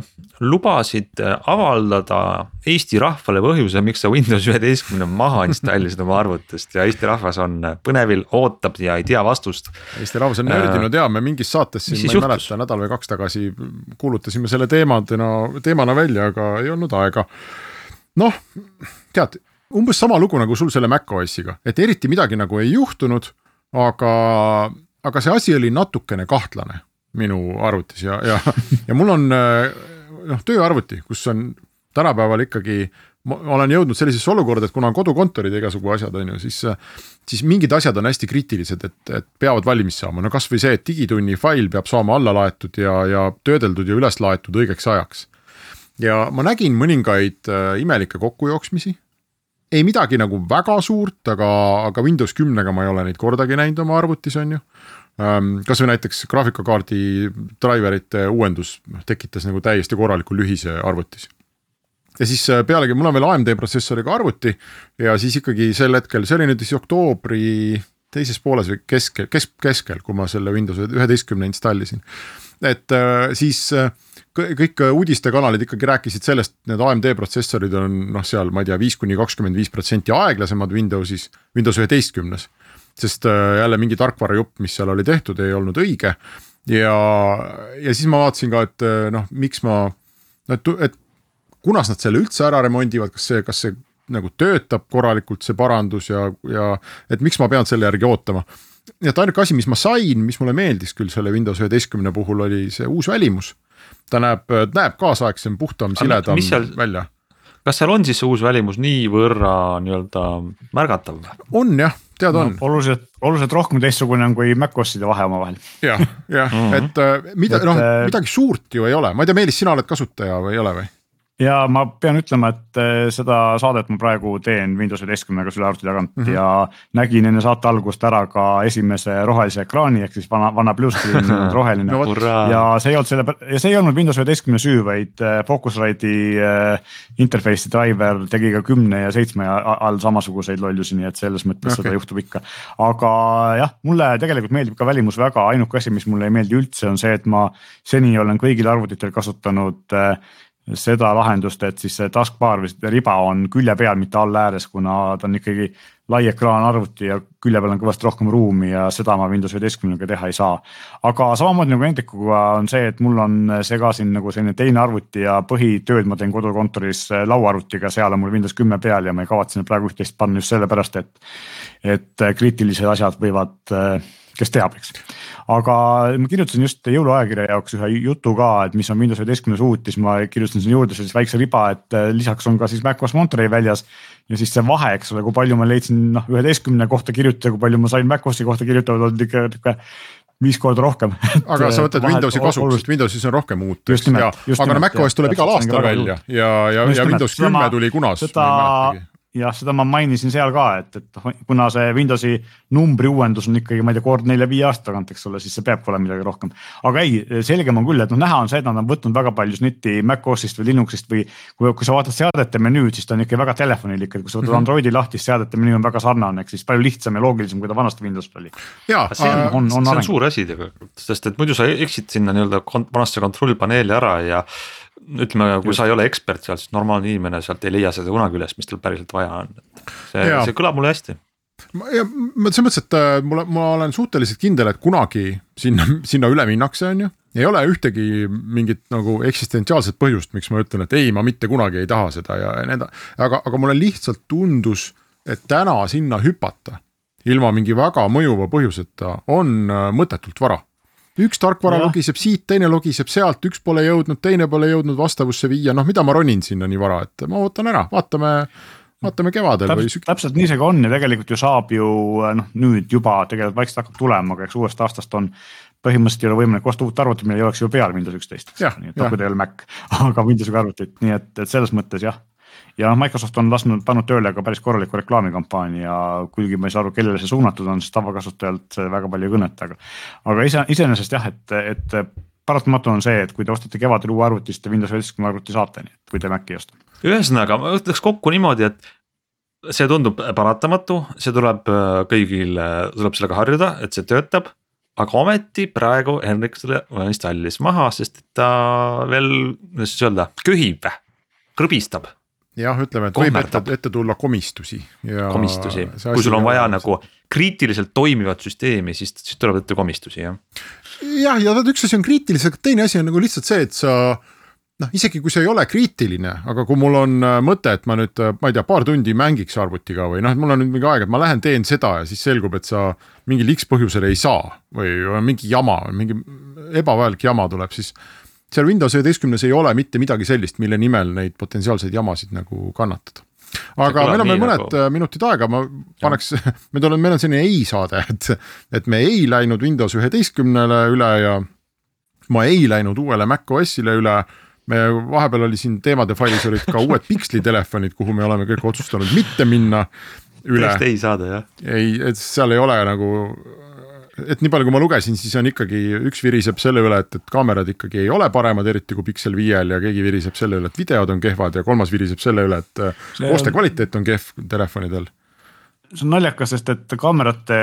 lubasid avaldada Eesti rahvale põhjuse, miks sa Windows üheteistkümne maha installisid oma arvutist ja Eesti rahvas on põnevil, ootab ja ei tea vastust. Eesti rahvas on nördinud ja me mingis saates siin, ma ei juhtus? mäleta, nädal või kaks tagasi kuulutasime selle teemadena, teemana välja, aga ei olnud aega. noh, tead, umbes sama lugu nagu sul selle macOS-iga, et eriti midagi nagu ei juhtunud, aga aga see asi oli natukene kahtlane minu arvutis ja, ja, ja mul on noh, tööarvuti, kus on tänapäeval ikkagi ma olen jõudnud sellisesse olukorda, et kuna on kodukontorid ja igasugu asjad, on ju, siis. siis mingid asjad on hästi kriitilised, et, et peavad valmis saama, no kasvõi see, et Digitunni fail peab saama alla laetud ja, ja töödeldud ja üles laetud õigeks ajaks. ja ma nägin mõningaid äh, imelikke kokkujooksmisi. ei midagi nagu väga suurt, aga, aga Windows kümnega ma ei ole neid kordagi näinud oma arvutis, on ju kasvõi näiteks graafikakaardi driverite uuendus tekitas nagu täiesti korraliku lühise arvutis. ja siis äh, pealegi mul on veel AMD protsessoriga arvuti ja siis ikkagi sel hetkel, see oli nüüd siis oktoobri teises pooles või keskel, kesk, keskel, kui ma selle Windows üheteistkümne installisin. et äh, siis äh, kõik uudistekanalid ikkagi rääkisid sellest, need AMD protsessorid on noh, seal ma ei tea, viis kuni kakskümmend viis protsenti aeglasemad Windowsis, Windows üheteistkümnes sest äh, jälle mingi tarkvarajupp, mis seal oli tehtud, ei olnud õige. ja, ja siis ma vaatasin ka, et äh, noh, miks ma, et, et kunas nad selle üldse ära remondivad, kas see, kas see nagu töötab korralikult, see parandus ja, ja et miks ma pean selle järgi ootama. nii et ainuke asi, mis ma sain, mis mulle meeldis küll selle Windows üheteistkümne puhul oli see uus välimus. ta näeb, näeb kaasaegsem, puhtam, siledam seal... välja kas seal on siis see uus välimus niivõrra nii-öelda märgatav? on jah, tead on no,. oluliselt, oluliselt rohkem teistsugune on kui Mac-OS-ide vahe omavahel. jah, jah -hmm. et äh, mida, noh äh, midagi suurt ju ei ole, ma ei tea, Meelis, sina oled kasutaja või ei ole või? Ja ma pean ütlema, et eh, seda saadet ma praegu teen Windows üheteistkümnega selle arvuti tagant mm -hmm. ja nägin enne saate algust ära ka esimese rohelise ekraani ehk siis vana, vana bluescreen roheline no,. ja see ei olnud selle, ja see ei olnud Windows üheteistkümne süü, vaid eh, Focusrite'i äh, interface'i driver tegi ka kümne ja seitsme all samasuguseid lollusi, nii et selles mõttes okay. seda juhtub ikka. aga jah, mulle tegelikult meeldib ka välimus väga, ainuke asi, mis mulle ei meeldi üldse, on see, et ma seni olen kõigil arvutitel kasutanud äh, seda lahendust, et siis see taskbar või see riba on külje peal, mitte all ääres, kuna ta on ikkagi lai ekraan arvuti ja külje peal on kõvasti rohkem ruumi ja seda ma Windows üheteistkümnega teha ei saa. aga samamoodi nagu Entikuga on see, et mul on see ka siin nagu selline teine arvuti ja põhitööd ma teen kodukontoris lauaarvutiga, seal on mul Windows kümme peal ja ma ei kavatse praegu üht-teist panna just sellepärast, et, et kriitilised asjad võivad kes teab, eks. aga ma kirjutasin just jõuluajakirja jaoks ühe jutu ka, et mis on Windows üheteistkümnes uut, siis ma kirjutasin sinna juurde sellise väikse riba, et äh, lisaks on ka siis MacOS Monterey väljas. ja siis see vahe, eks ole, kui palju ma leidsin noh üheteistkümne kohta kirjutada, kui palju ma sain MacOS-i kohta kirjutada, on ikka nihuke viis korda rohkem. aga sa mõtled Windowsi kasuks, sest Windowsis on rohkem uut. aga no MacOS tuleb igal aastal välja ja, ja, ja Windows kümme tuli kunas. seda jah, seda ma mainisin seal ka, et, et noh, kuna see Windowsi numbri uuendus on ikkagi, ma ei tea, kord nelja-viie aasta tagant, eks ole, siis see peabki olema midagi rohkem. aga ei, selgem on küll, et noh, näha on see, et nad on võtnud väga palju snitti MacOS-ist või Linuxist või kui, kui sa vaatad seadete menüüd, siis ta on ikka väga telefonilik, et kui sa võtad mm -hmm. Androidi lahti, siis seadete menüü on väga sarnane, ehk siis palju lihtsam ja loogilisem, kui ta vanasti Windowsil oli. see on, on, on, see on suur asi tegelikult, sest et muidu sa eksid sinna nii-öelda vanasse kontroll paneeli ära ja ütleme, kui Just. sa ei ole ekspert seal, siis normaalne inimene sealt ei leia seda kunagi üles, mis tal päriselt vaja on. see, see kõlab mulle hästi ja ma selles mõttes, et äh, mulle, ma olen suhteliselt kindel, et kunagi sinna, sinna üle minnakse, on ju. ei ole ühtegi mingit nagu eksistentsiaalset põhjust, miks ma ütlen, et ei, ma mitte kunagi ei taha seda ja nii edasi. aga, aga mulle lihtsalt tundus, et täna sinna hüpata ilma mingi väga mõjuva põhjuseta on äh, mõttetult vara üks tarkvara logiseb siit, teine logiseb sealt, üks pole jõudnud, teine pole jõudnud vastavusse viia, noh, mida ma ronin sinna nii vara, et ma ootan ära, vaatame vaatame kevadel Täpselt, või sügisel. täpselt nii see ka on ja tegelikult ju saab ju noh, nüüd juba tegelikult vaikselt hakkab tulema, aga eks uuest aastast on põhimõtteliselt ei ole võimalik osta uut arvutit, millel ei oleks ju peal Windows üksteist. nii et noh, kui teil Mac, aga Windowsiga arvutit, nii et, et selles mõttes jah ja noh, Microsoft on lasknud, pannud tööle ka päris korraliku reklaamikampaania, kuigi ma ei saa aru, kellele see suunatud on, sest tavakasutajalt väga palju ei kõneta, aga. aga ise, iseenesest jah, et, et paratamatu on see, et kui te ostate kevadel uue arvuti, siis te Windows üheksakümne arvuti saate, nii et kui te Maci ei osta. ühesõnaga, ma ütleks kokku niimoodi, et see tundub paratamatu, see tuleb äh, kõigil, tuleb sellega harjuda, et see töötab aga ometi praegu Henrik selle installis maha, sest ta veel, kuidas siis öelda, köhib, krõbistab jah, ütleme, et võib ette, ette tulla komistusi. komistusi, kui sul on vaja jah, nagu kriitiliselt toimivat süsteemi, siis, siis tuleb ette komistusi jah. jah, ja vaata üks asi on kriitiliselt, teine asi on nagu lihtsalt see, et sa noh, isegi kui see ei ole kriitiline, aga kui mul on äh, mõte, et ma nüüd, äh, ma ei tea, paar tundi mängiks arvutiga või noh, et mul on nüüd mingi aeg, et ma lähen teen seda ja siis selgub, et sa mingil X põhjusel ei saa või mingi jama, mingi ebavajalik jama tuleb, siis seal Windows üheteistkümnes ei ole mitte midagi sellist, mille nimel neid potentsiaalseid jamasid nagu kannatada aga meil on veel mõned nagu... Äh, minutid aega, ma paneks, me tuleme, meil on selline ei saade, et, et me ei läinud Windows üheteistkümnele üle ja ma ei läinud uuele Mac OS-ile üle. me vahepeal oli siin teemade failis olid ka uued Pixli telefonid, kuhu me oleme kõik otsustanud mitte minna üle. täiesti ei saade jah. ei, et seal ei ole nagu et nii palju, kui ma lugesin, siis on ikkagi üks viriseb selle üle, et, et kaamerad ikkagi ei ole paremad, eriti kui Pixel viiel ja keegi viriseb selle üle, et videod on kehvad ja kolmas viriseb selle üle, et koostöö kvaliteet on kehv telefonidel. see on naljakas, sest et kaamerate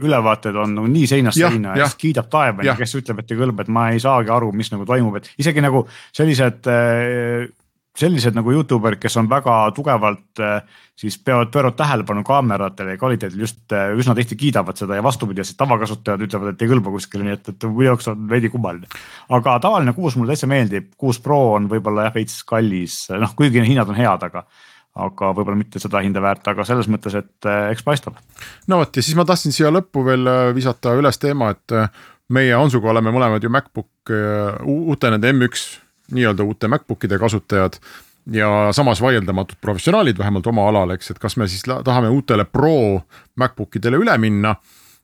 ülevaated on nagu nii seinast ja, seina ja siis kiidab taevani, kes ütleb, et ei kõlba, et ma ei saagi aru, mis nagu toimub, et isegi nagu sellised äh, sellised nagu Youtuberid, kes on väga tugevalt siis peavad, pööravad tähelepanu kaameratele ja kvaliteedile just üsna tihti kiidavad seda ja vastupidi, tavakasutajad ütlevad, et ei kõlba kuskile, nii et, et minu jaoks on veidi kummaline. aga tavaline kuus mulle täitsa meeldib, kuus Pro on võib-olla jah veits kallis, noh kuigi hinnad on head, aga aga võib-olla mitte seda hinda väärt, aga selles mõttes, et eks paistab. no vot ja siis ma tahtsin siia lõppu veel visata üles teema, et meie Hansuga oleme mõlemad ju MacBook, uute nende M1 nii-öelda uute MacBookide kasutajad ja samas vaieldamatult professionaalid, vähemalt oma alal, eks, et kas me siis tahame uutele Pro MacBook idele üle minna.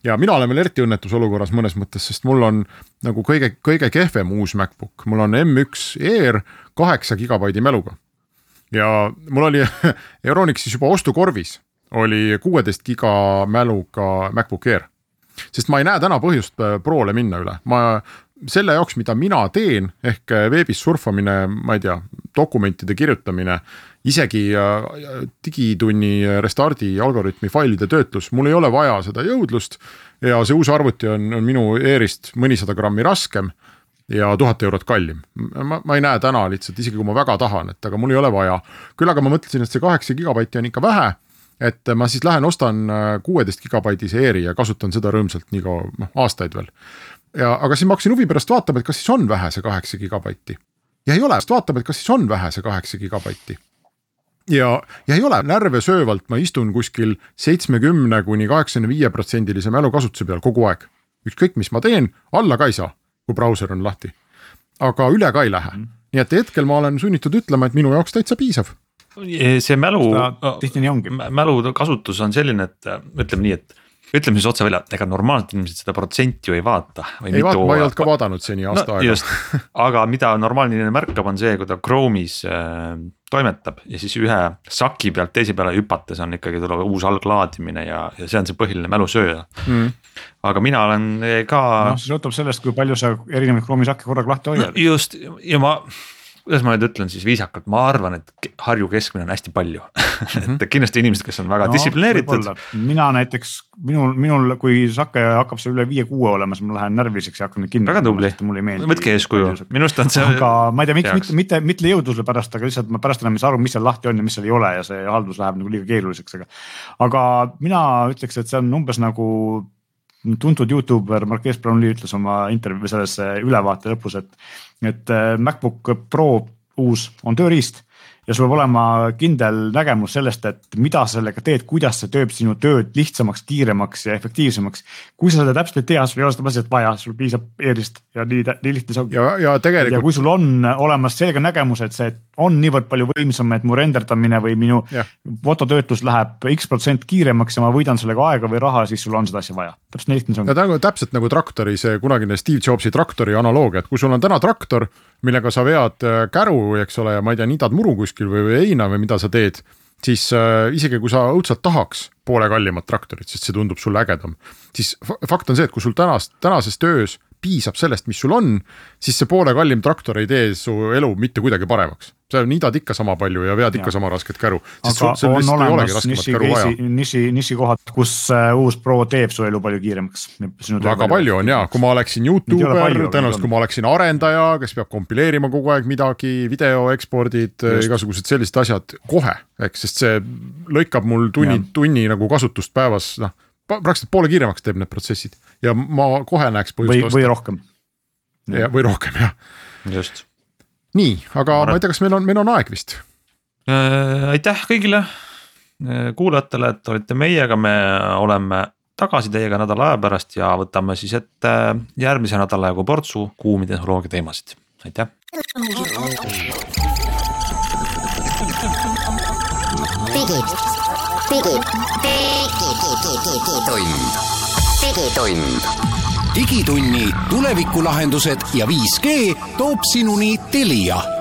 ja mina olen veel eriti õnnetus olukorras mõnes mõttes, sest mul on nagu kõige, kõige kehvem uus MacBook, mul on M1 Air kaheksa gigabaidi mäluga. ja mul oli Euronixis juba ostukorvis oli kuueteist giga mäluga MacBook Air sest ma ei näe täna põhjust Prole minna üle, ma selle jaoks, mida mina teen, ehk äh, veebis surfamine, ma ei tea, dokumentide kirjutamine, isegi äh, digitunni restardi algoritmi failide töötlus, mul ei ole vaja seda jõudlust. ja see uus arvuti on, on minu Airist mõnisada grammi raskem ja tuhat eurot kallim. ma, ma ei näe täna lihtsalt, isegi kui ma väga tahan, et aga mul ei ole vaja. küll aga ma mõtlesin, et see kaheksa gigabaiti on ikka vähe et ma siis lähen ostan äh, kuueteist gigabaidise Airi ja kasutan seda rõõmsalt nii kaua, noh aastaid veel ja, aga siis ma hakkasin huvi pärast vaatama, et kas siis on vähe see kaheksa gigabaiti. ja ei ole, sest vaatame, et kas siis on vähe see kaheksa gigabaiti. ja, ja ei ole, närve söövalt ma istun kuskil seitsmekümne kuni kaheksakümne viie protsendilise mälukasutuse peal kogu aeg. ükskõik, mis ma teen, alla ka ei saa, kui brauser on lahti. aga üle ka ei lähe mm., nii et hetkel ma olen sunnitud ütlema, et minu jaoks täitsa piisav see mälu, tihti nii ongi. mälu kasutus on selline, et ütleme nii, et ütleme siis otse välja, ega normaalsed inimesed seda protsenti ju ei vaata. ei vaata, ma ei olnud ka vaadanud seni aasta no, aega. just, aga mida normaalne inimene märkab, on see, kui ta Chrome'is äh, toimetab ja siis ühe saki pealt teise peale hüpates on ikkagi tuleb uus alglaadimine ja, ja see on see põhiline mälusööja mm.. aga mina olen ka. noh, see sõltub sellest, kui palju sa erinevaid Chrome'i sakke korraga lahti hoiad no,. just ja ma kuidas ma nüüd ütlen siis viisakalt, ma arvan, et Harju keskmine on hästi palju mhm. et kindlasti inimesed, kes on väga no, distsiplineeritud. mina näiteks, minul, minul, kui sake hakkab see üle viie-kuue olema, siis ma lähen närviliseks ja hakkan neid kinni. väga tubli, võtke eeskuju, minu arust on see. aga ma ei tea, miks, mitte, mitte, mitte jõudluse pärast, aga lihtsalt ma pärast enam ei saa aru, mis seal lahti on ja mis seal ei ole ja see haldus läheb nagu liiga keeruliseks, aga. aga mina ütleks, et see on umbes nagu tuntud Youtuber Marques Brownlee ütles oma intervjuu selles ülevaate lõpus, et, et äh, MacBook Pro uus on tööriist ja sul peab olema kindel nägemus sellest, et mida sa sellega teed, kuidas see teeb sinu tööd lihtsamaks, kiiremaks ja efektiivsemaks. kui sa seda täpselt ei tea, sul ei ole seda päriselt vaja, sul piisab e-rist ja nii, nii lihtne see ongi. ja, ja tegelikult. ja kui sul on olemas selge nägemus, et see on niivõrd palju võimsam, et mu renderdamine või minu ja. fototöötlus läheb X protsent kiiremaks ja ma võidan sellega aega või raha, siis sul on seda asja vaja. täpselt nii lihtne see ongi. ja täpselt nagu traktori see kunagine Steve Jobsi traktori analoogia, et kui sul on täna traktor millega sa vead äh, käru, eks ole, ja ma ei tea, nidad muru kuskil või, või heina või mida sa teed, siis äh, isegi kui sa õudselt tahaks poole kallimat traktorit, sest see tundub sulle ägedam, siis fakt on see, et kui sul tänast, tänases töös piisab sellest, mis sul on, siis see poole kallim traktor ei tee su elu mitte kuidagi paremaks. sa niidad ikka sama palju ja vead ikka ja. sama rasket käru. aga on olemas niši, niši, nišikohad, kus uh, uus Pro teeb su elu palju kiiremaks. väga palju on ja, kui ma oleksin Youtuber, tõenäoliselt kui ma oleksin arendaja, kes peab kompileerima kogu aeg midagi, video ekspordid, igasugused sellised asjad kohe, eks, sest see lõikab mul tunni, tunni nagu kasutust päevas, noh praktiliselt poole kiiremaks teeb need protsessid ja ma kohe näeks põhjust või, osta. või rohkem. ja, või rohkem jah. just. nii, aga ma ei tea, kas meil on, meil on aeg vist äh,. aitäh kõigile äh, kuulajatele, et olite meiega, me oleme tagasi teiega nädala aja pärast ja võtame siis ette järgmise nädala jagu portsu kuumi tehnoloogia teemasid, aitäh. digid, digid digitund. digitund. digitunni tulevikulahendused ja 5G toob sinuni Telia